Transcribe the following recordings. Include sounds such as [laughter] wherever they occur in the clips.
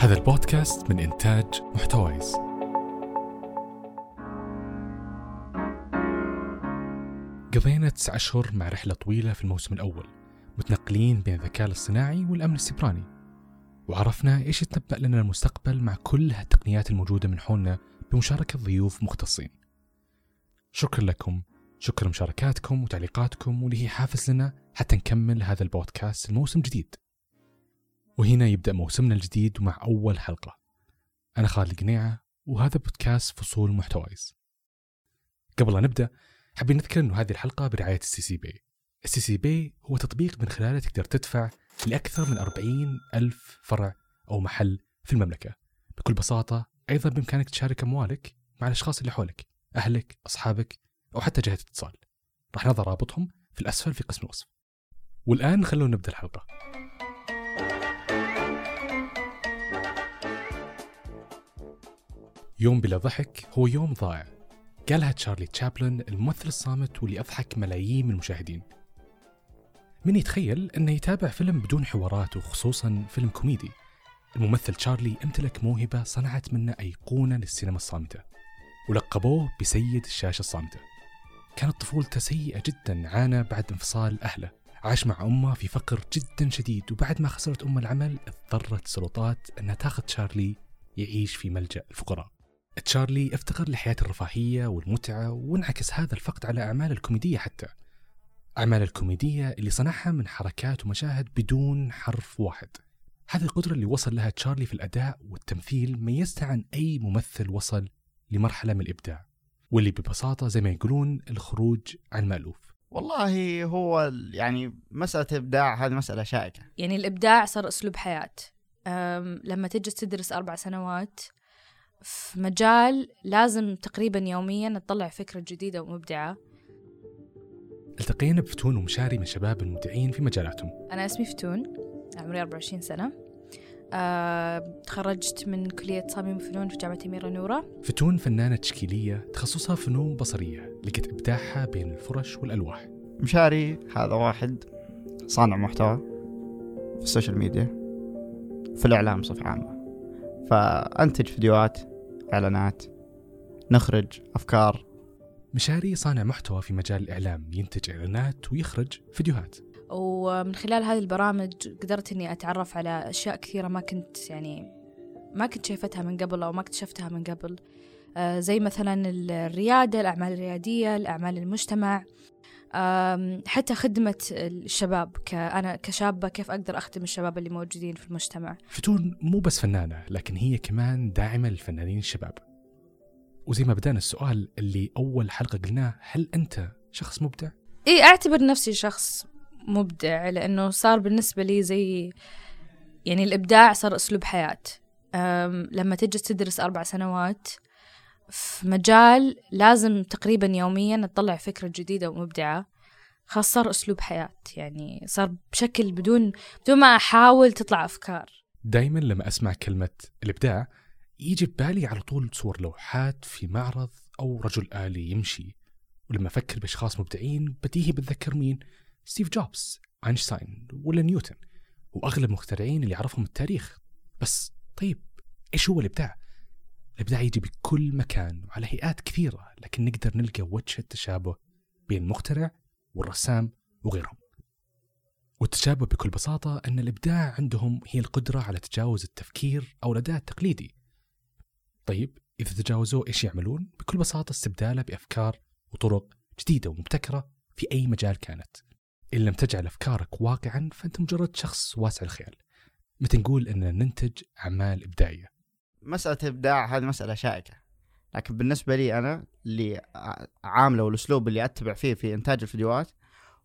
هذا البودكاست من إنتاج محتويس. قضينا تسع أشهر مع رحلة طويلة في الموسم الأول متنقلين بين الذكاء الاصطناعي والأمن السيبراني وعرفنا إيش يتنبأ لنا المستقبل مع كل هالتقنيات الموجودة من حولنا بمشاركة ضيوف مختصين. شكرا لكم شكرا لمشاركاتكم وتعليقاتكم واللي هي حافز لنا حتى نكمل هذا البودكاست الموسم جديد. وهنا يبدأ موسمنا الجديد مع أول حلقة. أنا خالد قنيعة وهذا بودكاست فصول محتوايز قبل لا نبدأ حابين نذكر أنه هذه الحلقة برعاية السي سي بي السي سي بي هو تطبيق من خلاله تقدر تدفع لأكثر من 40 ألف فرع أو محل في المملكة. بكل بساطة أيضا بإمكانك تشارك أموالك مع الأشخاص اللي حولك أهلك أصحابك أو حتى جهة اتصال. راح نضع رابطهم في الأسفل في قسم الوصف. والآن خلونا نبدأ الحلقة. يوم بلا ضحك هو يوم ضائع. قالها تشارلي تشابلن الممثل الصامت واللي أضحك ملايين من المشاهدين. من يتخيل أنه يتابع فيلم بدون حوارات وخصوصا فيلم كوميدي. الممثل تشارلي امتلك موهبة صنعت منه أيقونة للسينما الصامتة ولقبوه بسيد الشاشة الصامتة. كانت طفولته سيئة جدا عانى بعد انفصال أهله. عاش مع أمه في فقر جدا شديد وبعد ما خسرت أمه العمل اضطرت السلطات أنها تاخذ تشارلي يعيش في ملجأ الفقراء. تشارلي افتقر لحياة الرفاهية والمتعة وانعكس هذا الفقد على أعمال الكوميدية حتى. أعمال الكوميدية اللي صنعها من حركات ومشاهد بدون حرف واحد. هذه القدرة اللي وصل لها تشارلي في الأداء والتمثيل ميزته عن أي ممثل وصل لمرحلة من الإبداع. واللي ببساطة زي ما يقولون الخروج عن مألوف. والله هو يعني مسألة إبداع هذه مسألة شائكة. يعني الإبداع صار أسلوب حياة. لما تجلس تدرس أربع سنوات في مجال لازم تقريبا يوميا تطلع فكرة جديدة ومبدعة. التقينا بفتون ومشاري من شباب المبدعين في مجالاتهم. أنا اسمي فتون عمري 24 سنة. أه، تخرجت من كلية تصاميم وفنون في جامعة أميرة نورة. فتون فنانة تشكيلية تخصصها فنون بصرية لقت إبداعها بين الفرش والألواح. مشاري هذا واحد صانع محتوى في ال social media في الإعلام بصفة عامة. فأنتج فيديوهات إعلانات. نخرج أفكار. مشاري صانع محتوى في مجال الإعلام ينتج إعلانات ويخرج فيديوهات. ومن خلال هذه البرامج قدرت إني أتعرف على أشياء كثيرة ما كنت يعني ما كنت شايفتها من قبل أو ما اكتشفتها من قبل. آه، زي مثلا الريادة الأعمال الريادية الأعمال المجتمع. حتى خدمة الشباب كأنا كشابة كيف أقدر أخدم الشباب اللي موجودين في المجتمع؟ فتون مو بس فنانة لكن هي كمان داعمة للفنانين الشباب. وزي ما بدأنا السؤال اللي أول حلقة قلناه هل أنت شخص مبدع؟ إيه أعتبر نفسي شخص مبدع لأنه صار بالنسبة لي زي يعني الإبداع صار أسلوب حياة. لما تجلس تدرس أربع سنوات في مجال لازم تقريبا يوميا تطلع فكرة جديدة ومبدعة خاص صار أسلوب حياة. يعني صار بشكل بدون بدون ما أحاول تطلع أفكار. دايما لما أسمع كلمة الإبداع يجي ببالي على طول صور لوحات في معرض أو رجل آلي يمشي. ولما أفكر بأشخاص مبدعين بديهي بتذكر مين؟ ستيف جوبز، أينشتاين ولا نيوتن. وأغلب المخترعين اللي يعرفهم التاريخ. بس طيب إيش هو الإبداع؟ الإبداع يجي بكل مكان وعلى هيئات كثيرة لكن نقدر نلقى وجه التشابه بين المخترع والرسام وغيرهم. والتشابه بكل بساطة أن الإبداع عندهم هي القدرة على تجاوز التفكير أو الأداء التقليدي. طيب إذا تجاوزوه إيش يعملون؟ بكل بساطة استبداله بأفكار وطرق جديدة ومبتكرة في أي مجال كانت. إن لم تجعل أفكارك واقعا فأنت مجرد شخص واسع الخيال. متى نقول أننا ننتج أعمال إبداعية؟ مسألة إبداع هذه مسألة شائكة. لكن بالنسبة لي أنا اللي عامله والأسلوب اللي أتبع فيه في إنتاج الفيديوهات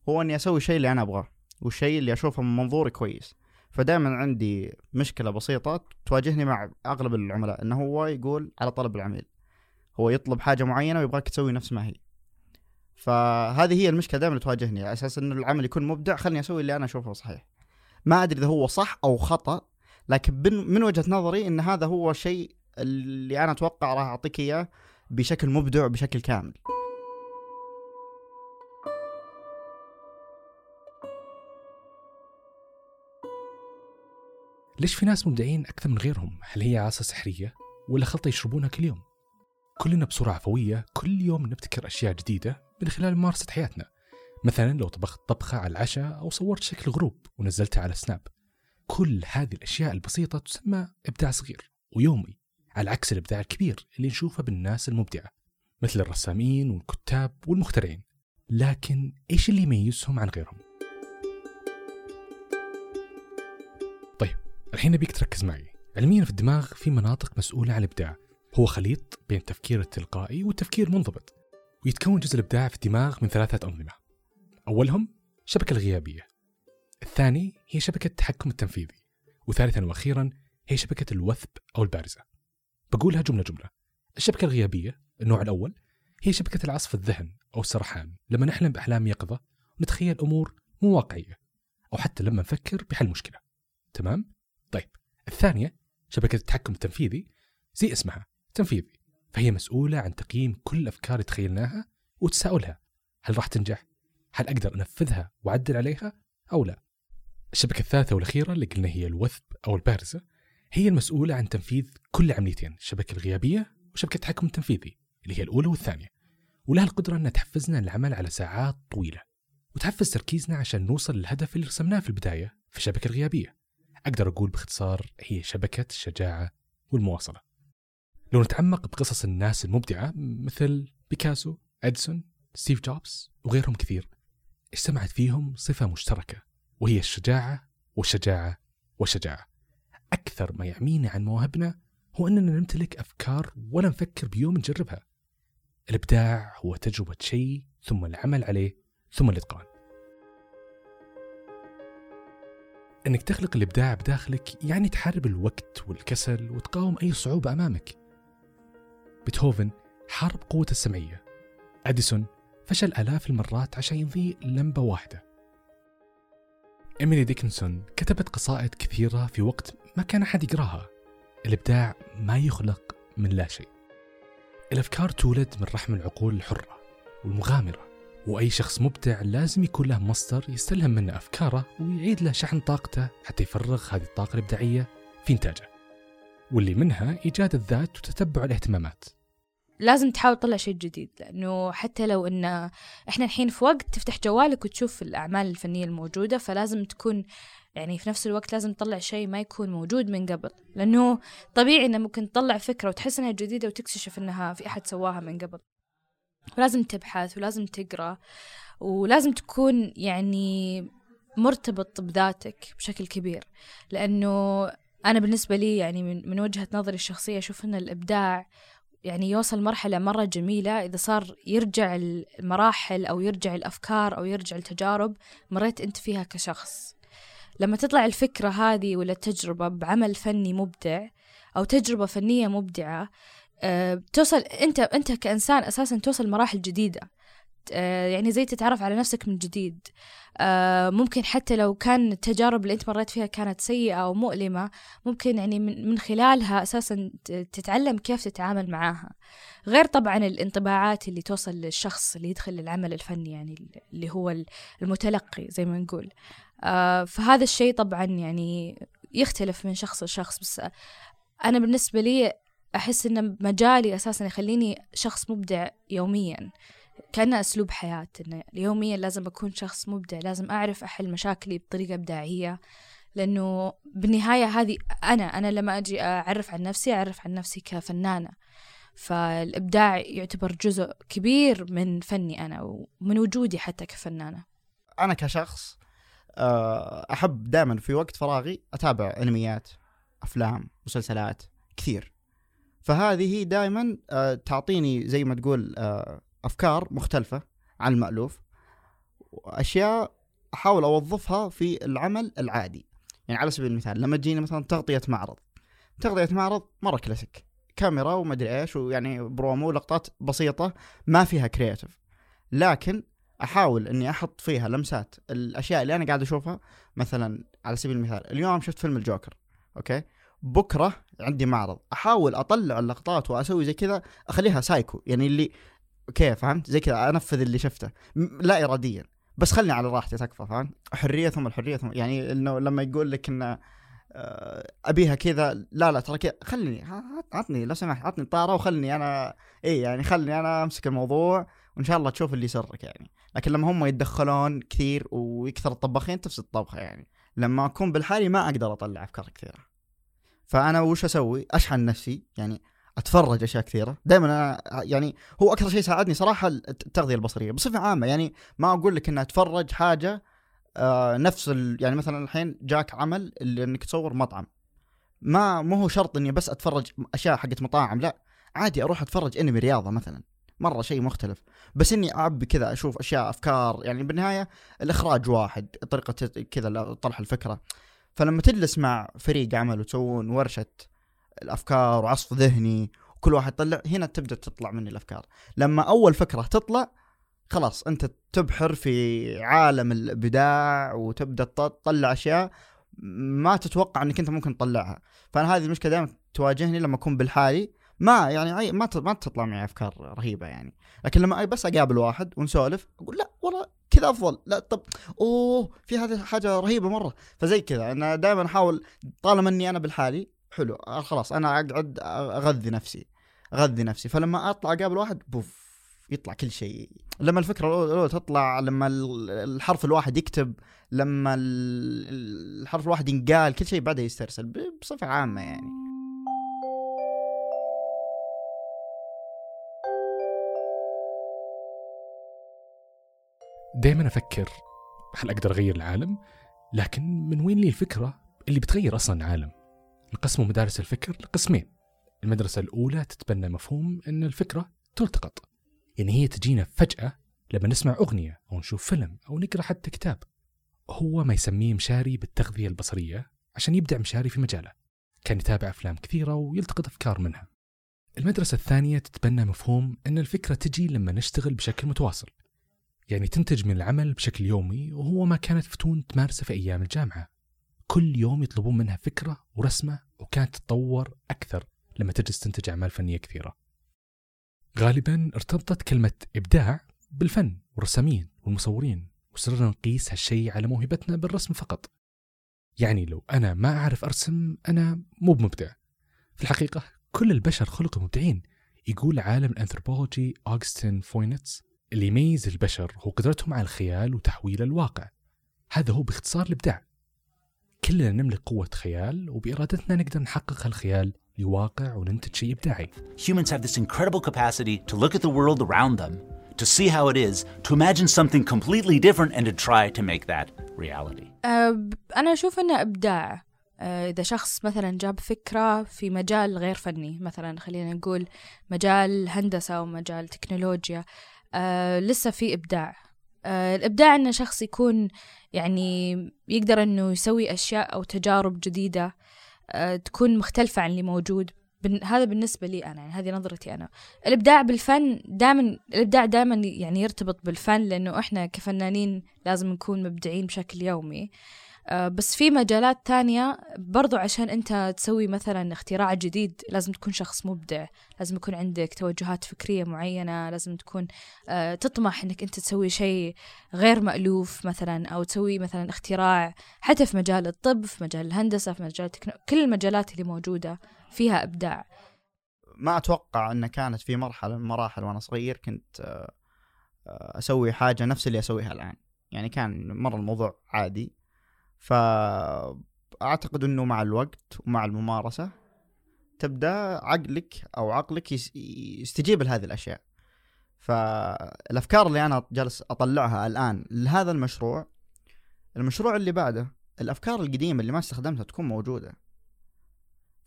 هو إني أسوي الشيء اللي أنا أبغاه والشيء اللي أشوفه من منظوري كويس. فدائما عندي مشكلة بسيطة تواجهني مع أغلب العملاء إنه هو يقول على طلب العميل. هو يطلب حاجة معينة ويبغاك تسوي نفس ما هي. فهذه هي المشكلة دائما تواجهني على أساس إن العمل يكون مبدع خلني أسوي اللي أنا أشوفه صحيح. ما أدري إذا هو صح أو خطأ لكن من وجهة نظري إن هذا هو الشيء اللي أنا أتوقع راح أعطيك إياه بشكل مبدع وبشكل كامل ليش في ناس مبدعين أكثر من غيرهم؟ هل هي عصا سحرية ولا خلطة يشربونها كل يوم؟ كلنا بصورة عفوية كل يوم نبتكر أشياء جديدة من خلال ممارسة حياتنا مثلا لو طبخت طبخة على العشاء أو صورت شكل غروب ونزلتها على سناب كل هذه الأشياء البسيطة تسمى إبداع صغير ويومي على عكس الإبداع الكبير اللي نشوفه بالناس المبدعة مثل الرسامين والكتاب والمخترعين. لكن إيش اللي يميزهم عن غيرهم؟ طيب الحين أبيك تركز معي. علميا في الدماغ في مناطق مسؤولة عن الإبداع. هو خليط بين التفكير التلقائي والتفكير المنضبط ويتكون جزء الإبداع في الدماغ من ثلاثة أنظمة. أولهم الشبكة الغيابية. الثاني هي شبكة التحكم التنفيذي وثالثا وأخيرا هي شبكة الوثب أو البارزة بقولها جملة جملة الشبكة الغيابية النوع الأول هي شبكة العصف الذهن أو السرحان لما نحلم بأحلام يقظة ونتخيل أمور مو واقعية أو حتى لما نفكر بحل مشكلة تمام؟ طيب الثانية شبكة التحكم التنفيذي زي اسمها تنفيذي فهي مسؤولة عن تقييم كل الأفكار اللي تخيلناها وتساؤلها هل راح تنجح؟ هل أقدر أنفذها وأعدل عليها أو لا؟ الشبكة الثالثة والأخيرة اللي قلنا هي الوثب أو البارزة هي المسؤولة عن تنفيذ كل عمليتين الشبكة الغيابية وشبكة التحكم التنفيذي اللي هي الأولى والثانية. ولها القدرة أنها تحفزنا للعمل على ساعات طويلة وتحفز تركيزنا عشان نوصل للهدف اللي رسمناه في البداية في الشبكة الغيابية. أقدر أقول باختصار هي شبكة الشجاعة والمواصلة. لو نتعمق بقصص الناس المبدعة مثل بيكاسو، أديسون، ستيف جوبز وغيرهم كثير اجتمعت فيهم صفة مشتركة وهي الشجاعة والشجاعة والشجاعة. أكثر ما يعمينا عن مواهبنا هو أننا نمتلك أفكار ولا نفكر بيوم نجربها. الإبداع هو تجربة شيء ثم العمل عليه ثم الإتقان. أنك تخلق الإبداع بداخلك يعني تحارب الوقت والكسل وتقاوم أي صعوبة أمامك. بيتهوفن حارب قوة السمعية. أديسون فشل آلاف المرات عشان يضيء لمبة واحدة. إيميلي ديكنسون كتبت قصائد كثيرة في وقت ما كان أحد يقراها. الإبداع ما يخلق من لا شيء. الأفكار تولد من رحم العقول الحرة والمغامرة وأي شخص مبدع لازم يكون له مصدر يستلهم منه أفكاره ويعيد له شحن طاقته حتى يفرغ هذه الطاقة الإبداعية في إنتاجه. واللي منها إيجاد الذات وتتبع الاهتمامات. لازم تحاول تطلع شيء جديد لأنه حتى لو إن إحنا الحين في وقت تفتح جوالك وتشوف الأعمال الفنية الموجودة فلازم تكون يعني في نفس الوقت لازم تطلع شيء ما يكون موجود من قبل. لأنه طبيعي إنه ممكن تطلع فكرة وتحس إنها جديدة وتكتشف إنها في أحد سواها من قبل. ولازم تبحث ولازم تقرأ ولازم تكون يعني مرتبط بذاتك بشكل كبير. لأنه أنا بالنسبة لي يعني من, من وجهة نظري الشخصية أشوف أن الإبداع يعني يوصل مرحلة مرة جميلة. إذا صار يرجع المراحل أو يرجع الأفكار أو يرجع التجارب مريت أنت فيها كشخص. لما تطلع الفكرة هذه ولا التجربة بعمل فني مبدع أو تجربة فنية مبدعة أه توصل أنت أنت كإنسان أساسا توصل مراحل جديدة. يعني زي تتعرف على نفسك من جديد. آه، ممكن حتى لو كان التجارب اللي انت مريت فيها كانت سيئة أو مؤلمة ممكن يعني من خلالها أساسا تتعلم كيف تتعامل معاها. غير طبعا الانطباعات اللي توصل للشخص اللي يدخل العمل الفني يعني اللي هو المتلقي زي ما نقول. آه، فهذا الشيء طبعا يعني يختلف من شخص لشخص بس أنا بالنسبة لي أحس إن مجالي أساسا يخليني شخص مبدع يوميا. كأنه أسلوب حياة إنه يوميا لازم أكون شخص مبدع لازم أعرف أحل مشاكلي بطريقة إبداعية لأنه بالنهاية هذه أنا أنا لما أجي أعرف عن نفسي أعرف عن نفسي كفنانة. فالإبداع يعتبر جزء كبير من فني أنا ومن وجودي حتى كفنانة. أنا كشخص آه، أحب دائما في وقت فراغي أتابع أنميات أفلام مسلسلات كثير. فهذه دائما آه، تعطيني زي ما تقول آه، أفكار مختلفة عن المألوف وأشياء أحاول أوظفها في العمل العادي. يعني على سبيل المثال لما تجيني مثلا تغطية معرض تغطية معرض مرة كلاسيك. كاميرا ومدري إيش ويعني برومو لقطات بسيطة ما فيها creative لكن أحاول إني أحط فيها لمسات الأشياء اللي أنا قاعد أشوفها. مثلا على سبيل المثال اليوم شفت فيلم الجوكر okay؟ بكرة عندي معرض. أحاول أطلع اللقطات وأسوي زي كذا أخليها سايكو يعني اللي okay فهمت؟ زي كذا انفذ اللي شفته. لا اراديا. بس خلني على راحتي تكفى فهمت؟ حرية ثم الحرية ثم. يعني إنه لما يقول لك إنه آه، أبيها كذا لا لا ترى خلني عطني لو سمحت عطني طاره وخلني أنا اي يعني خلني أنا أمسك الموضوع وإن شاء الله تشوف اللي يسرك يعني. لكن لما هم يتدخلون كثير ويكثر الطباخين تفسد الطبخة يعني. لما أكون بالحالي ما أقدر أطلع أفكار كثيرة. فأنا وش أسوي؟ أشحن نفسي يعني أتفرج أشياء كثيرة. دائما يعني هو أكثر شيء ساعدني صراحة التغذية البصرية. بصفة عامة يعني ما أقول لك ان أتفرج حاجة آه نفس يعني مثلا الحين جاك عمل اللي إنك تصور مطعم. ما مو هو شرط إني بس أتفرج أشياء حقت مطاعم لا. عادي أروح أتفرج أنمي رياضة مثلا. مرة شيء مختلف. بس إني اعبي كذا أشوف أشياء أفكار. يعني بالنهاية الإخراج واحد طريقة كذا طرح الفكرة. فلما تجلس مع فريق عمل وتسوون ورشة الأفكار وعصف ذهني وكل واحد يطلع هنا تبدأ تطلع مني الأفكار. لما أول فكرة تطلع خلاص أنت تبحر في عالم الإبداع وتبدأ تطلع أشياء ما تتوقع إنك أنت ممكن تطلعها. فأنا هذه المشكلة دائما تواجهني لما أكون بالحالي. ما يعني ما ما تطلع معي أفكار رهيبة يعني. لكن لما بس أقابل واحد ونسولف أقول لا والله كذا أفضل. لا طب أوه في هذه حاجة رهيبة مرة. فزي كذا أنا دائما أحاول طالما إني أنا بالحالي حلو آه خلاص أنا أقعد أغذي نفسي أغذي نفسي فلما أطلع اقابل واحد بوف يطلع كل شيء لما الفكرة الأولى تطلع لما ال- الحرف الواحد يكتب لما ال- الحرف الواحد ينقال كل شيء بعده يسترسل بصفة عامة يعني دائما أفكر هل أقدر أغير العالم؟ لكن من وين لي الفكرة اللي بتغير أصلا العالم؟ انقسموا مدارس الفكر لقسمين. المدرسة الأولى تتبنى مفهوم إن الفكرة تلتقط. يعني هي تجينا فجأة لما نسمع أغنية أو نشوف فيلم أو نقرأ حتى كتاب. هو ما يسميه مشاري بالتغذية البصرية عشان يبدع مشاري في مجاله. كان يتابع أفلام كثيرة ويلتقط أفكار منها. المدرسة الثانية تتبنى مفهوم إن الفكرة تجي لما نشتغل بشكل متواصل. يعني تنتج من العمل بشكل يومي وهو ما كانت فتون تمارسه في أيام الجامعة كل يوم يطلبون منها فكرة ورسمة وكانت تتطور أكثر لما تجلس تنتج أعمال فنية كثيرة. غالبا ارتبطت كلمة إبداع بالفن والرسامين والمصورين وصرنا نقيس هالشيء على موهبتنا بالرسم فقط. يعني لو أنا ما أعرف أرسم أنا مو بمبدع. في الحقيقة كل البشر خلقوا مبدعين يقول عالم الأنثروبولوجي أوغستين فوينتس اللي يميز البشر هو قدرتهم على الخيال وتحويل الواقع. هذا هو باختصار الإبداع. كلنا نملك قوة خيال وبإرادتنا نقدر نحقق هالخيال لواقع وننتج شيء إبداعي. Humans have this incredible capacity to look at the world around them, to see how it is, to imagine something completely different, and to try to make that reality. أه، أنا أشوف إنه إبداع. أه، إذا شخص مثلا جاب فكرة في مجال غير فني مثلا خلينا نقول مجال هندسة أو مجال تكنولوجيا أه، لسه في إبداع. الإبداع إنه شخص يكون يعني يقدر إنه يسوي أشياء أو تجارب جديدة أه، تكون مختلفة عن اللي موجود. هذا بالنسبة لي أنا يعني هذه نظرتي أنا. الإبداع بالفن دائما الإبداع دائما يعني يرتبط بالفن لأنه إحنا كفنانين لازم نكون مبدعين بشكل يومي. آه، بس في مجالات تانية برضو عشان أنت تسوي مثلا اختراع جديد لازم تكون شخص مبدع لازم يكون عندك توجهات فكرية معينة لازم تكون آه، تطمح أنك أنت تسوي شيء غير مألوف مثلا أو تسوي مثلا اختراع حتى في مجال الطب في مجال الهندسة في مجال التكنو... كل المجالات اللي موجودة فيها إبداع. ما أتوقع إن كانت في مرحلة من المراحل وأنا صغير كنت آه، آه، أسوي حاجة نفس اللي أسويها الآن. يعني كان مرة الموضوع عادي. فأعتقد إنه مع الوقت ومع الممارسة تبدأ عقلك أو عقلك يس- يستجيب لهذه الأشياء. فالأفكار اللي أنا جالس أطلعها الآن لهذا المشروع المشروع اللي بعده الأفكار القديمة اللي ما استخدمتها تكون موجودة.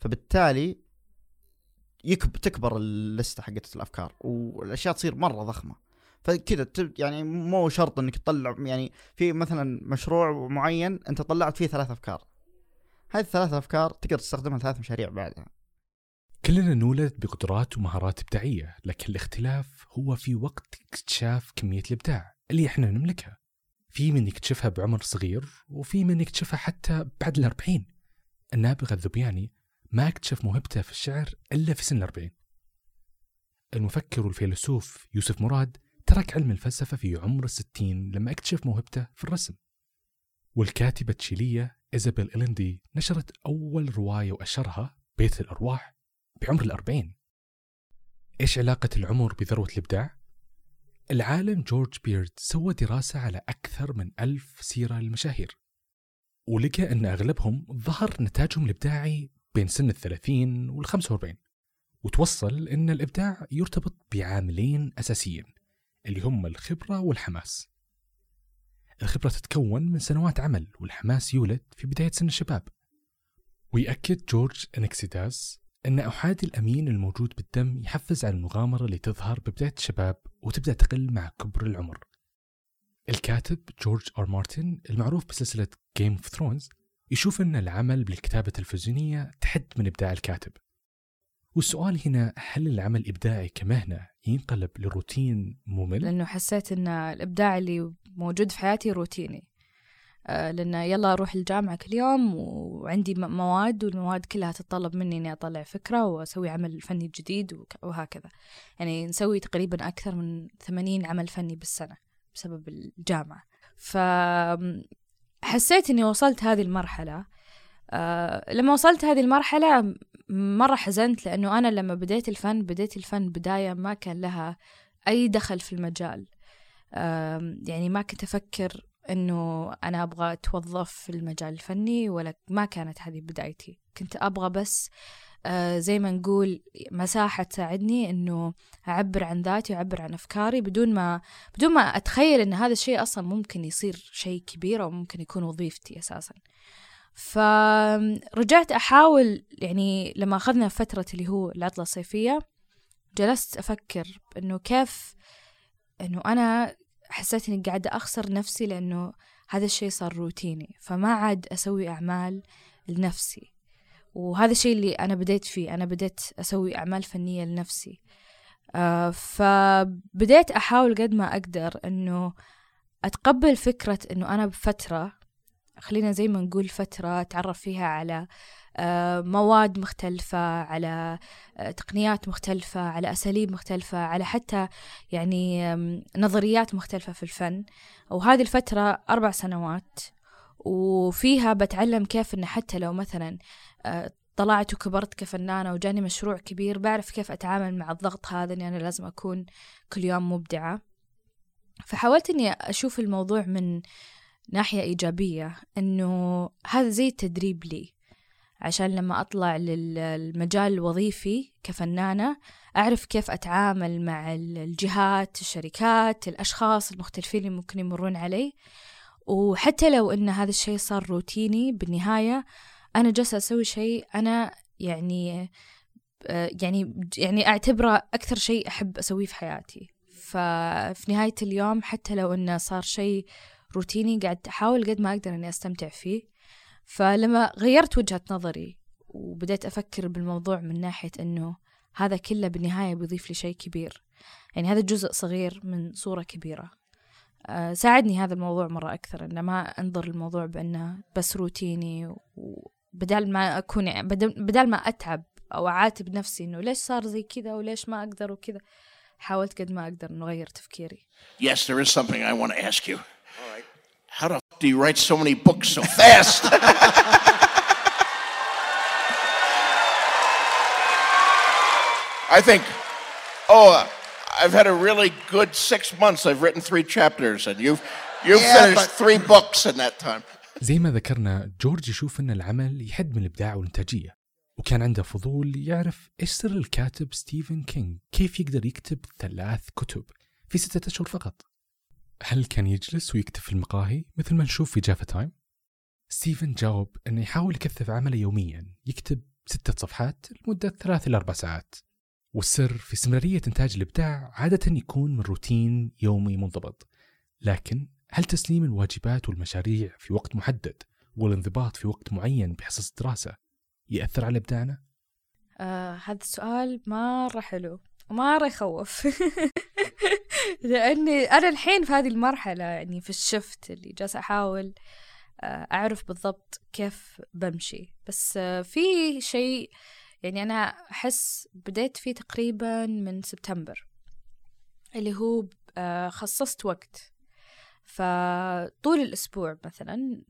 فبالتالي يكب تكبر اللستة حقت الأفكار والأشياء تصير مرة ضخمة. فكذا يعني مو شرط إنك تطلع يعني في مثلا مشروع معين أنت طلعت فيه ثلاث أفكار. هذه الثلاث أفكار تقدر تستخدمها ثلاث مشاريع بعدها. كلنا نولد بقدرات ومهارات إبداعية لكن الاختلاف هو في وقت اكتشاف كمية الإبداع اللي إحنا نملكها. في من يكتشفها بعمر صغير وفي من يكتشفها حتى بعد الأربعين. النابغة الذبياني ما اكتشف موهبته في الشعر إلا في سن الأربعين. المفكر والفيلسوف يوسف مراد ترك علم الفلسفة في عمر الستين لما أكتشف موهبته في الرسم. والكاتبة التشيلية إيزابيل إلندي نشرت أول رواية وأشرها بيت الأرواح بعمر الأربعين. إيش علاقة العمر بذروة الإبداع؟ العالم جورج بيرد سوى دراسة على أكثر من ألف سيرة للمشاهير ولقى أن أغلبهم ظهر نتاجهم الإبداعي بين سن الثلاثين والخمسة وأربعين وتوصل أن الإبداع يرتبط بعاملين أساسيين. اللي هم الخبرة والحماس. الخبرة تتكون من سنوات عمل والحماس يولد في بداية سن الشباب. ويأكد جورج أنكسيداس أن أحادي الأمين الموجود بالدم يحفز على المغامرة اللي تظهر ببداية الشباب وتبدأ تقل مع كبر العمر. الكاتب جورج آر مارتن المعروف بسلسلة Game of Thrones يشوف أن العمل بالكتابة التلفزيونية تحد من إبداع الكاتب. والسؤال هنا هل العمل الإبداعي كمهنة ينقلب لروتين ممل؟ لأنه حسيت أن الإبداع اللي موجود في حياتي روتيني. آه، لأن يلا أروح الجامعة كل يوم وعندي مواد والمواد كلها تتطلب مني إني أطلع فكرة وأسوي عمل فني جديد وهكذا. يعني نسوي تقريبا أكثر من 80 عمل فني بالسنة بسبب الجامعة. فحسيت إني وصلت هذه المرحلة. آه، لما وصلت هذه المرحلة مرة حزنت لأنه أنا لما بديت الفن بديت الفن بداية ما كان لها أي دخل في المجال. يعني ما كنت أفكر إنه أنا أبغى أتوظف في المجال الفني ولا ما كانت هذه بدايتي. كنت أبغى بس آه، زي ما نقول مساحة تساعدني إنه أعبر عن ذاتي وأعبر عن أفكاري بدون ما بدون ما أتخيل إن هذا الشيء أصلا ممكن يصير شيء كبير أو ممكن يكون وظيفتي أساسا. فرجعت أحاول يعني لما أخذنا فترة اللي هو العطلة الصيفية جلست أفكر إنه كيف إنه أنا حسيت إني قاعدة أخسر نفسي لأنه هذا الشيء صار روتيني فما عاد أسوي أعمال لنفسي. وهذا الشيء اللي أنا بديت فيه أنا بديت أسوي أعمال فنية لنفسي. آه فبديت أحاول قد ما أقدر إنه أتقبل فكرة إنه أنا بفترة خلينا زي ما نقول فترة أتعرف فيها على آه، مواد مختلفة على آه، تقنيات مختلفة على أساليب مختلفة على حتى يعني نظريات مختلفة في الفن. وهذه الفترة أربع سنوات وفيها بتعلم كيف إن حتى لو مثلا آه، طلعت وكبرت كفنانة وجاني مشروع كبير بعرف كيف أتعامل مع الضغط هذا إني أنا لازم أكون كل يوم مبدعة. فحاولت إني أشوف الموضوع من ناحية إيجابية إنه هذا زي التدريب لي. عشان لما أطلع للمجال الوظيفي كفنانة أعرف كيف أتعامل مع الجهات الشركات الأشخاص المختلفين اللي ممكن يمرون علي. وحتى لو إن هذا الشيء صار روتيني بالنهاية أنا جالسة أسوي شيء أنا يعني يعني يعني أعتبره أكثر شيء أحب أسويه في حياتي. ففي نهاية اليوم حتى لو إنه صار شيء روتيني قاعد أحاول قد ما أقدر إني أستمتع فيه. فلما غيرت وجهة نظري وبدأت أفكر بالموضوع من ناحية إنه هذا كله بالنهاية بيضيف لي شيء كبير. يعني هذا جزء صغير من صورة كبيرة. آه، ساعدني هذا الموضوع مرة أكثر إنه ما أنظر الموضوع بأنه بس روتيني وبدال ما أكون بدال ما أتعب أو أعاتب نفسي إنه ليش صار زي كذا وليش ما أقدر وكذا حاولت قد ما أقدر إنه أغير تفكيري. Yes, there is something I want to ask you. All right. How the f- do you write so many books so fast? [laughs] I think, oh, uh, I've had a really good six months. I've written three chapters, and you've you've Yeah, finished but- three books in that time. زي ما ذكرنا جورج يشوف أن العمل يحد من الإبداع والإنتاجية وكان عنده فضول يعرف إيش سر الكاتب ستيفن كينج كيف يقدر يكتب ثلاث كتب في ستة أشهر فقط هل كان يجلس ويكتب في المقاهي مثل ما نشوف في Java Time؟ ستيفن جاوب أنه يحاول يكثف عمله يوميا يكتب ستة صفحات لمدة ثلاث إلى أربع ساعات والسر في استمرارية إنتاج الإبداع عادة يكون من روتين يومي منضبط لكن هل تسليم الواجبات والمشاريع في وقت محدد والانضباط في وقت معين بحصص الدراسة يأثر على إبداعنا؟ آه هذا السؤال مرة حلو ومرة يخوف [laughs] لأني أنا الحين في هذه المرحلة يعني في الشفت اللي جالسة أحاول آه أعرف بالضبط كيف بمشي. بس آه في شيء يعني أنا أحس بديت فيه تقريبا من سبتمبر اللي هو آه خصصت وقت. فطول الأسبوع مثلا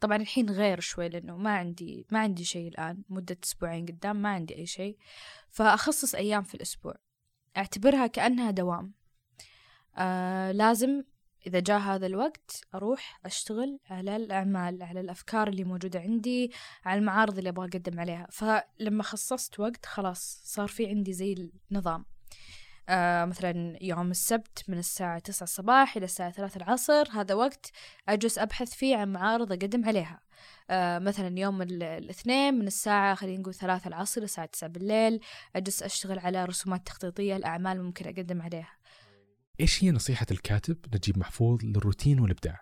طبعا الحين غير شوي لأنه ما عندي ما عندي شيء الآن مدة أسبوعين قدام ما عندي أي شيء. فأخصص أيام في الأسبوع. أعتبرها كأنها دوام. آه لازم إذا جاء هذا الوقت أروح أشتغل على الأعمال على الأفكار اللي موجودة عندي على المعارض اللي أبغى أقدم عليها. فلما خصصت وقت خلاص صار في عندي زي النظام. آه مثلا يوم السبت من الساعة 9 الصباح إلى الساعة 3 العصر هذا وقت أجلس أبحث فيه عن معارض أقدم عليها. آه مثلا يوم ال- الاثنين من الساعة خلينا نقول 3 العصر إلى الساعة 9 بالليل أجلس أشتغل على رسومات تخطيطية الأعمال ممكن أقدم عليها. إيش هي نصيحة الكاتب نجيب محفوظ للروتين والإبداع؟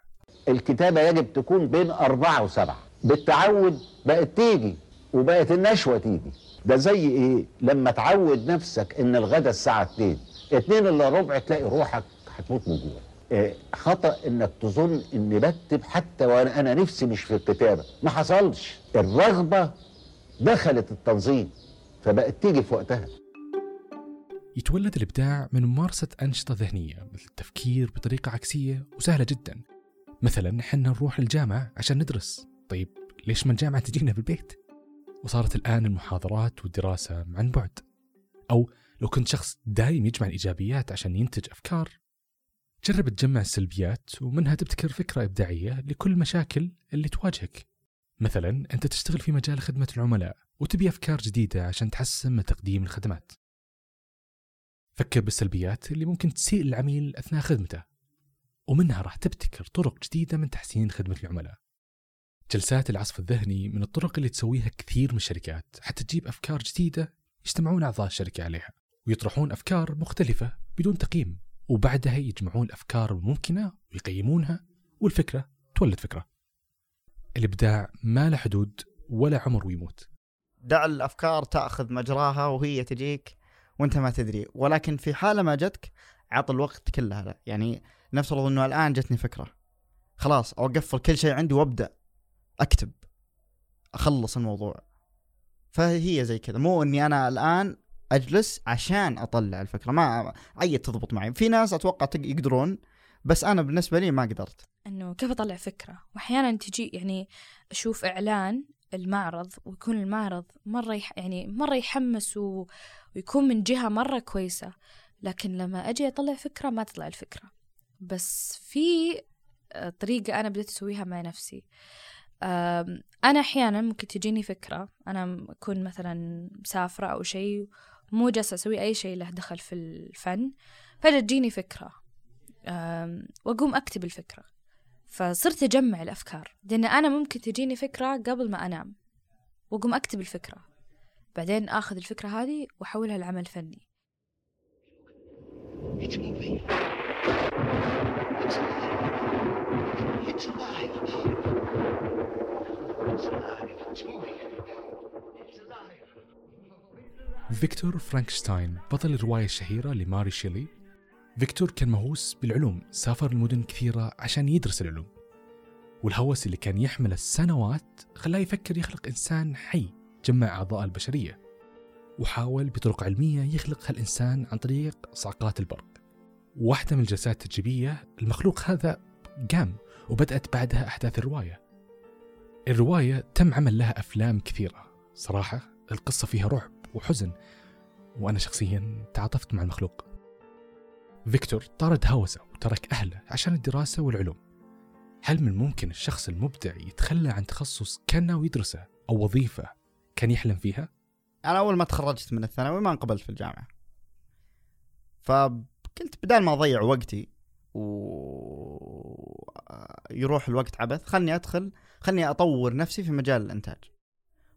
الكتابة يجب تكون بين أربعة وسبعة. بالتعود بقت تيجي وبقت النشوة تيجي. ده زي إيه؟ لما تعود نفسك إن الغدا الساعة 2 2 إلا ربع تلاقي روحك هتموت من جوع. إيه، خطأ إنك تظن إني بكتب حتى وأنا أنا نفسي مش في الكتابة. ما حصلش. الرغبة دخلت التنظيم فبقت تيجي في وقتها. يتولد الإبداع من ممارسة أنشطة ذهنية مثل التفكير بطريقة عكسية وسهلة جدا. مثلا حنا نروح الجامعة عشان ندرس. طيب ليش ما الجامعة تجينا بالبيت؟ وصارت الآن المحاضرات والدراسة عن بعد. أو لو كنت شخص دايم يجمع الإيجابيات عشان ينتج أفكار. جرب تجمع السلبيات ومنها تبتكر فكرة إبداعية لكل مشاكل اللي تواجهك. مثلا أنت تشتغل في مجال خدمة العملاء وتبي أفكار جديدة عشان تحسن من تقديم الخدمات. فكر بالسلبيات اللي ممكن تسيء العميل أثناء خدمته ومنها راح تبتكر طرق جديدة من تحسين خدمة العملاء. جلسات العصف الذهني من الطرق اللي تسويها كثير من الشركات حتى تجيب أفكار جديدة يجتمعون أعضاء الشركة عليها ويطرحون أفكار مختلفة بدون تقييم وبعدها يجمعون الأفكار الممكنة ويقيمونها والفكرة تولد فكرة. الإبداع ما له حدود ولا عمر ويموت. دع الأفكار تأخذ مجراها وهي تجيك. وانت ما تدري. ولكن في حالة ما جتك عط الوقت كله. له يعني نفترض إنه الآن جتني فكرة. خلاص أوقفل كل شيء عندي وأبدأ أكتب. أخلص الموضوع. فهي زي كذا. مو إني أنا الآن أجلس عشان أطلع الفكرة. ما عيد تضبط معي. في ناس أتوقع يقدرون بس أنا بالنسبة لي ما قدرت. إنه كيف أطلع فكرة؟ وأحيانا تجي يعني أشوف إعلان المعرض ويكون المعرض مرة يح يعني مرة يحمس و... ويكون من جهة مرة كويسة. لكن لما أجي أطلع فكرة ما تطلع الفكرة. بس في آه، طريقة أنا بديت أسويها مع نفسي. آم، أنا أحيانا ممكن تجيني فكرة. أنا أكون مثلا مسافرة أو شيء مو جالسة أسوي أي شيء له دخل في الفن. فجأة تجيني فكرة. آم، وأقوم أكتب الفكرة. فصرت أجمع الأفكار. لأن أنا ممكن تجيني فكرة قبل ما أنام وأقوم أكتب الفكرة. بعدين آخذ الفكرة هذه وأحولها لعمل فني. فيكتور فرانكشتاين بطل الرواية الشهيرة لماري شيلي. فيكتور كان مهووس بالعلوم سافر لمدن كثيرة عشان يدرس العلوم. والهوس اللي كان يحمله السنوات خلاه يفكر يخلق إنسان حي جمع أعضاء البشرية وحاول بطرق علمية يخلق هالإنسان عن طريق صعقات البرق. واحدة من الجلسات التجريبية المخلوق هذا قام وبدأت بعدها أحداث الرواية. الرواية تم عمل لها أفلام كثيرة. صراحة القصة فيها رعب وحزن وأنا شخصيا تعاطفت مع المخلوق. فيكتور طارد هوسه وترك أهله عشان الدراسة والعلوم هل من الممكن الشخص المبدع يتخلى عن تخصص كان ناوي يدرسه أو وظيفة كان يحلم فيها؟ أنا أول ما تخرجت من الثانوي ما انقبلت في الجامعة فقلت بدال ما أضيع وقتي و يروح الوقت عبث خلني أدخل خلني أطور نفسي في مجال الإنتاج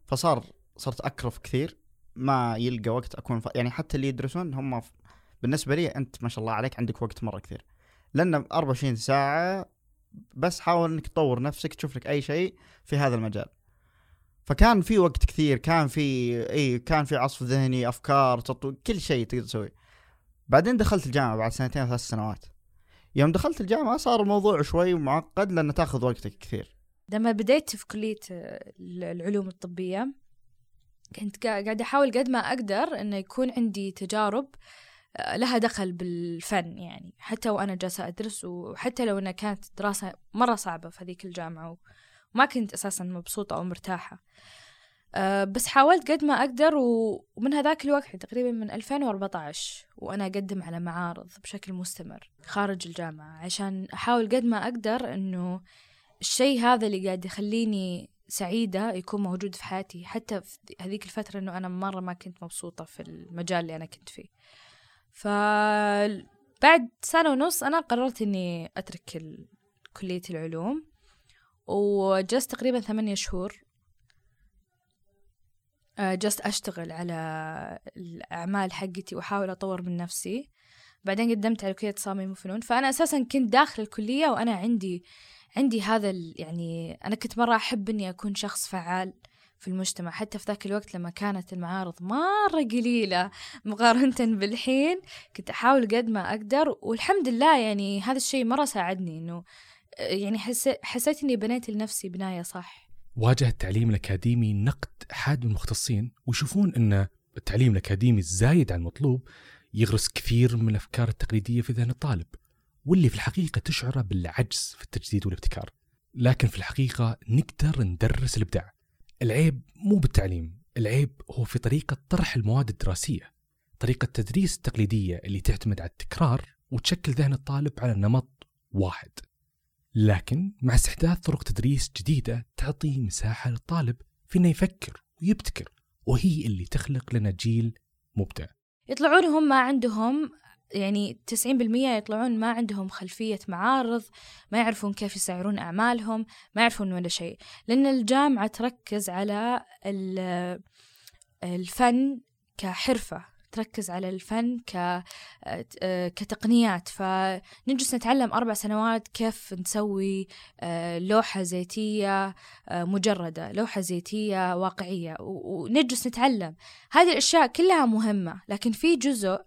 فصار صرت أكرف كثير ما يلقى وقت أكون ف... يعني حتى اللي يدرسون هم. بالنسبة لي أنت ما شاء الله عليك عندك وقت مرة كثير. لأن 24 ساعة بس حاول إنك تطور نفسك تشوف لك أي شيء في هذا المجال. فكان في وقت كثير كان في إي كان في عصف ذهني أفكار تطو... كل شيء تقدر تسويه. بعدين دخلت الجامعة بعد سنتين ثلاث سنوات. يوم دخلت الجامعة صار الموضوع شوي معقد لأنه تاخذ وقتك كثير. لما بديت في كلية آه، العلوم الطبية كنت قا- قاعدة أحاول قد ما أقدر إنه يكون عندي تجارب لها دخل بالفن يعني. حتى وأنا جالسة أدرس وحتى لو أنها كانت دراسة مرة صعبة في هذيك الجامعة وما كنت أساسا مبسوطة أو مرتاحة. أه بس حاولت قد ما أقدر ومن هذاك الوقت تقريبا من 2014 وأنا أقدم على معارض بشكل مستمر خارج الجامعة عشان أحاول قد ما أقدر أنه الشيء هذا اللي قاعد يخليني سعيدة يكون موجود في حياتي. حتى في هذيك الفترة أنه أنا مرة ما كنت مبسوطة في المجال اللي أنا كنت فيه. فبعد سنة ونص أنا قررت أني أترك كلية العلوم وجلست تقريبا ثمانية شهور. آه، جلست أشتغل على الأعمال حقتي وأحاول أطور من نفسي. بعدين قدمت على كلية تصاميم وفنون فأنا أساسا كنت داخل الكلية وأنا عندي عندي هذا يعني أنا كنت مرة أحب إني أكون شخص فعال. في المجتمع حتى في ذاك الوقت لما كانت المعارض مرة قليلة مقارنة [laughs] بالحين كنت أحاول قد ما أقدر والحمد لله يعني هذا الشيء مرة ساعدني إنه آه، يعني حسيت حسيت إني بنيت لنفسي بناية صح. واجه التعليم الأكاديمي نقد حاد من المختصين ويشوفون أن التعليم الأكاديمي الزايد عن المطلوب يغرس كثير من الأفكار التقليدية في ذهن الطالب واللي في الحقيقة تشعره بالعجز في التجديد والابتكار. لكن في الحقيقة نقدر ندرس الإبداع. العيب مو بالتعليم العيب هو في طريقة طرح المواد الدراسية طريقة التدريس التقليدية اللي تعتمد على التكرار وتشكل ذهن الطالب على نمط واحد لكن مع استحداث طرق تدريس جديدة تعطي مساحة للطالب في إنه يفكر ويبتكر وهي اللي تخلق لنا جيل مبدع. يطلعون هم ما عندهم يعني 90% يطلعون ما عندهم خلفية معارض ما يعرفون كيف يسعرون أعمالهم ما يعرفون ولا شيء. لأن الجامعة تركز على ال- الفن كحرفة. تركز على الفن ك آه، كتقنيات. فنجلس نتعلم أربع سنوات كيف نسوي آه، لوحة زيتية آه، مجردة لوحة زيتية واقعية ونجلس نتعلم. هذه الأشياء كلها مهمة لكن في جزء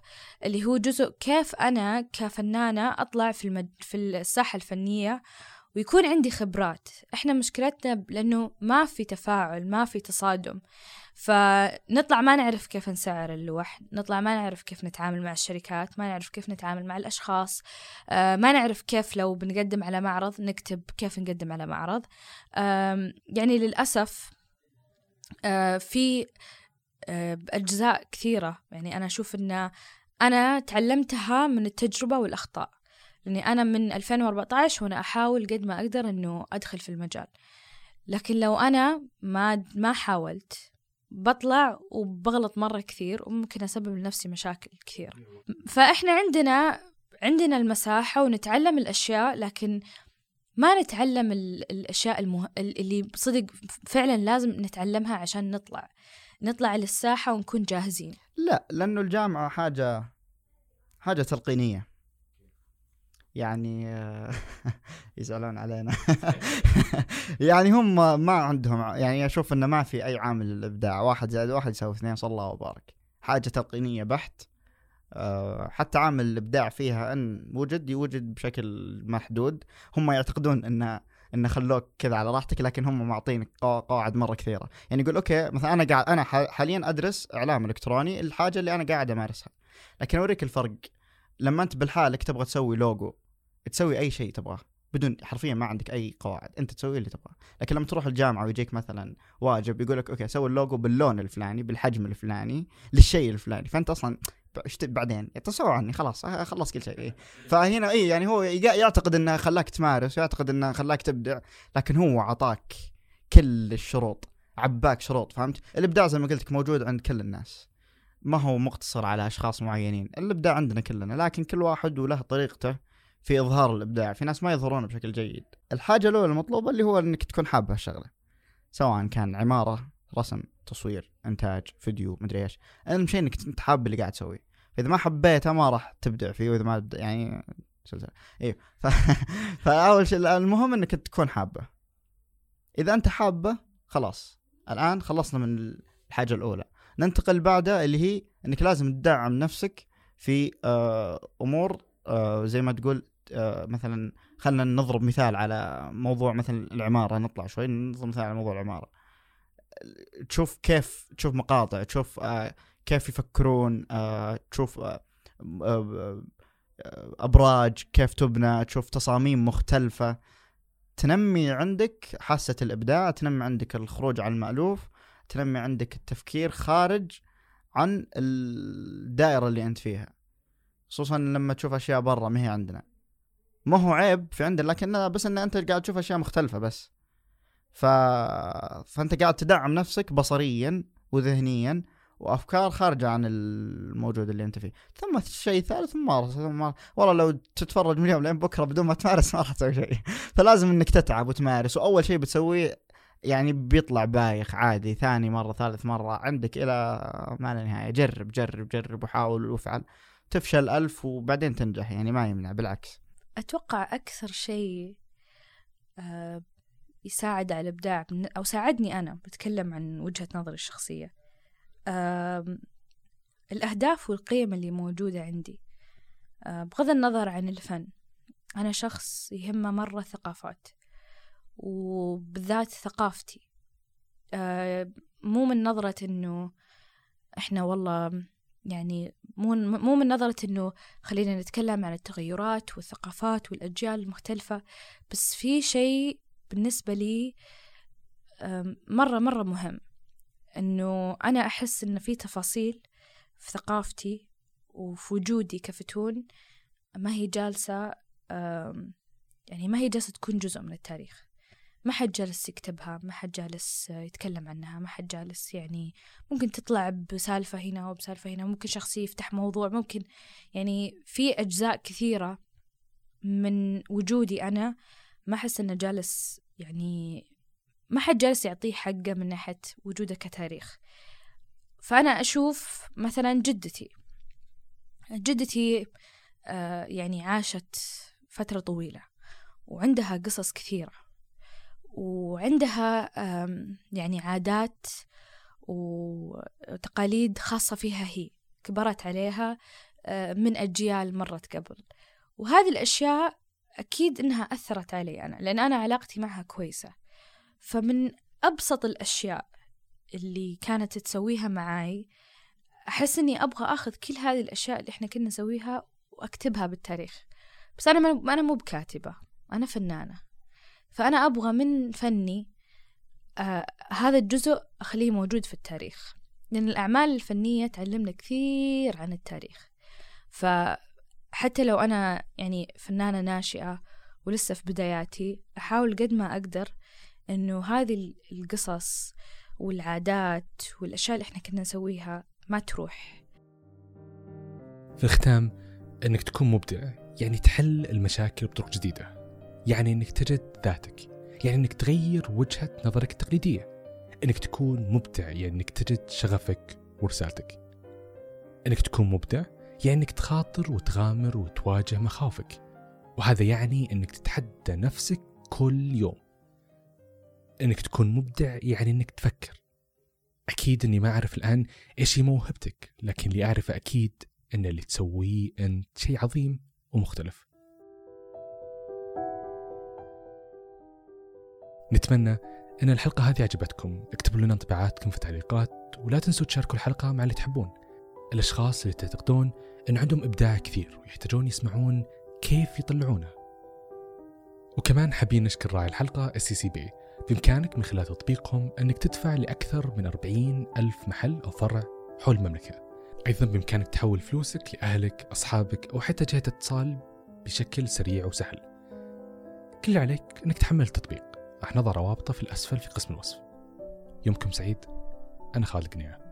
اللي هو جزء كيف أنا كفنانة أطلع في, المد... في الساحة الفنية ويكون عندي خبرات. إحنا مشكلتنا لأنه ما في تفاعل ما في تصادم. فنطلع ما نعرف كيف نسعر اللوح نطلع ما نعرف كيف نتعامل مع الشركات ما نعرف كيف نتعامل مع الأشخاص آه، ما نعرف كيف لو بنقدم على معرض نكتب كيف نقدم على معرض. يعني للأسف آه، في آه، أجزاء كثيرة. يعني أنا أشوف أن أنا تعلمتها من التجربة والأخطاء. لأني أنا من 2014 وأنا أحاول قد ما أقدر أنه أدخل في المجال. لكن لو أنا ما ما حاولت بطلع وبغلط مرة كثير وممكن أسبب لنفسي مشاكل كثير. فإحنا عندنا عندنا المساحة ونتعلم الأشياء لكن ما نتعلم ال- الأشياء المه... اللي صدق فعلا لازم نتعلمها عشان نطلع. نطلع للساحة ونكون جاهزين. لا لأنه الجامعة حاجة حاجة تلقينية. يعني [laughs] يزعلون علينا. [laughs] يعني هم ما عندهم يعني أشوف إنه ما في أي عامل للإبداع. واحد زائد واحد يساوي اثنين صلى الله وبارك. حاجة تلقينية بحت. آه، حتى عامل الإبداع فيها إن وجد يوجد بشكل محدود. هم يعتقدون إنه إنه خلوك كذا على راحتك لكن هم معطينك قوا- قواعد مرة كثيرة. يعني يقول okay مثلا أنا قاعد أنا حاليا أدرس إعلام إلكتروني. الحاجة اللي أنا قاعد أمارسها. لكن أوريك الفرق. لما أنت لحالك تبغى تسوي لوجو تسوي أي شيء تبغاه بدون حرفيا ما عندك أي قواعد أنت تسوي اللي تبغاه. لكن لما تروح الجامعة ويجيك مثلا واجب يقول لك okay سوي اللوجو باللون الفلاني بالحجم الفلاني للشيء الفلاني. فأنت أصلا بعدين؟ تسووا عني خلاص أه، خلص كل شيء. إيه. فهنا اي يعني هو يعتقد إنه خلاك تمارس ويعتقد إنه خلاك تبدع لكن هو عطاك كل الشروط عباك شروط فهمت؟ الإبداع زي ما قلت موجود عند كل الناس. ما هو مقتصر على أشخاص معينين الإبداع عندنا كلنا لكن كل واحد وله طريقته في إظهار الإبداع في ناس ما يظهرونه بشكل جيد. الحاجة الأولى المطلوبة اللي هو إنك تكون حابه الشغلة سواء كان عمارة رسم تصوير إنتاج فيديو مدري إيش أهم شيء إنك أنت حاب اللي قاعد تسويه. فإذا ما حبيته ما راح تبدع فيه وإذا ما يعني سلسلة. أيوه ف... [laughs] فأول شيء المهم إنك تكون حابه. إذا أنت حابه خلاص. الآن خلصنا من الحاجة الأولى. ننتقل بعدها اللي هي إنك لازم تدعم نفسك في آه، أمور آه، زي ما تقول آه، مثلا خلينا نضرب مثال على موضوع مثلا العمارة نطلع شوي نضرب مثال على موضوع العمارة. تشوف كيف تشوف مقاطع تشوف كيف يفكرون تشوف أبراج كيف تبنى تشوف تصاميم مختلفة. تنمي عندك حاسة الإبداع تنمي عندك الخروج عن المألوف. تنمي عندك التفكير خارج عن الدائرة اللي أنت فيها. خصوصا لما تشوف أشياء برا ما هي عندنا. ما هو عيب في عندنا لكن بس إن أنت قاعد تشوف أشياء مختلفة بس. ف... فأنت قاعد تدعم نفسك بصريا وذهنيا وأفكار خارجة عن الموجود اللي أنت فيه. ثم شيء ثالث ممارسه ثم والله لو تتفرج من اليوم لين بكرة بدون ما تمارس ما راح تسوي شيء. [laughs] فلازم إنك تتعب وتمارس. وأول شيء بتسويه يعني بيطلع بايخ عادي ثاني مرة ثالث مرة عندك إلى ما لا نهايه جرب جرب جرب وحاول وافعل. تفشل ألف وبعدين تنجح يعني ما يمنع بالعكس. أتوقع أكثر شيء آه، يساعد على الإبداع أو ساعدني أنا بتكلم عن وجهة نظري الشخصية. الأهداف والقيم اللي موجودة عندي. آه، بغض النظر عن الفن أنا شخص يهمه مرة الثقافات وبالذات ثقافتي. آه، مو من نظرة إنه إحنا والله يعني مو مو من نظرة إنه خلينا نتكلم عن التغيرات والثقافات والأجيال المختلفة بس في شيء بالنسبة لي مرة مرة مهم. إنه أنا أحس إن في تفاصيل في ثقافتي وفي وجودي كفتون ما هي جالسة يعني ما هي جالسة تكون جزء من التاريخ. ما حد جالس يكتبها ما حد جالس يتكلم عنها ما حد جالس يعني ممكن تطلع بسالفة هنا وبسالفة هنا ممكن شخص يفتح موضوع ممكن يعني في أجزاء كثيرة من وجودي أنا ما أحس إنه جالس يعني ما حد جالس يعطيه حقه من ناحية وجوده كتاريخ. فأنا أشوف مثلا جدتي جدتي آه يعني عاشت فترة طويلة وعندها قصص كثيرة. وعندها يعني عادات وتقاليد خاصة فيها هي كبرت عليها آه، من أجيال مرت قبل. وهذه الأشياء أكيد إنها أثرت علي أنا لأن أنا علاقتي معها كويسة. فمن أبسط الأشياء اللي كانت تسويها معاي أحس إني أبغى أخذ كل هذه الأشياء اللي إحنا كنا نسويها وأكتبها بالتاريخ. بس أنا ما أنا مو بكاتبة أنا فنانة. فأنا أبغى من فني آه هذا الجزء أخليه موجود في التاريخ. لأن الأعمال الفنية تعلمنا كثير عن التاريخ. فحتى لو أنا يعني فنانة ناشئة ولسه في بداياتي أحاول قد ما أقدر إنه هذه القصص والعادات والأشياء اللي إحنا كنا نسويها ما تروح. في الختام إنك تكون مبدع يعني تحل المشاكل بطرق جديدة. يعني إنك تجد ذاتك يعني إنك تغير وجهة نظرك التقليدية إنك تكون مبدع يعني إنك تجد شغفك ورسالتك. إنك تكون مبدع يعني إنك تخاطر وتغامر وتواجه مخاوفك. وهذا يعني إنك تتحدى نفسك كل يوم. إنك تكون مبدع يعني إنك تفكر. أكيد إني ما أعرف الآن إيش هي موهبتك لكن اللي أعرفه أكيد إن اللي تسويه أنت شيء عظيم ومختلف. نتمنى أن الحلقة هذه عجبتكم. اكتبوا لنا انطباعاتكم في التعليقات ولا تنسوا تشاركوا الحلقة مع اللي تحبون. الأشخاص اللي تعتقدون أن عندهم إبداع كثير ويحتاجون يسمعون كيف يطلعونه. وكمان حابين نشكر راعي الحلقة SCB بإمكانك من خلال تطبيقهم أنك تدفع لأكثر من 40 ألف محل أو فرع حول المملكة. أيضا بإمكانك تحول فلوسك لأهلك أصحابك أو حتى جهة اتصال بشكل سريع وسهل. كل اللي عليك أنك تحمل التطبيق. راح نضع روابطه في الأسفل في قسم الوصف. يومكم سعيد. أنا خالد قنيعه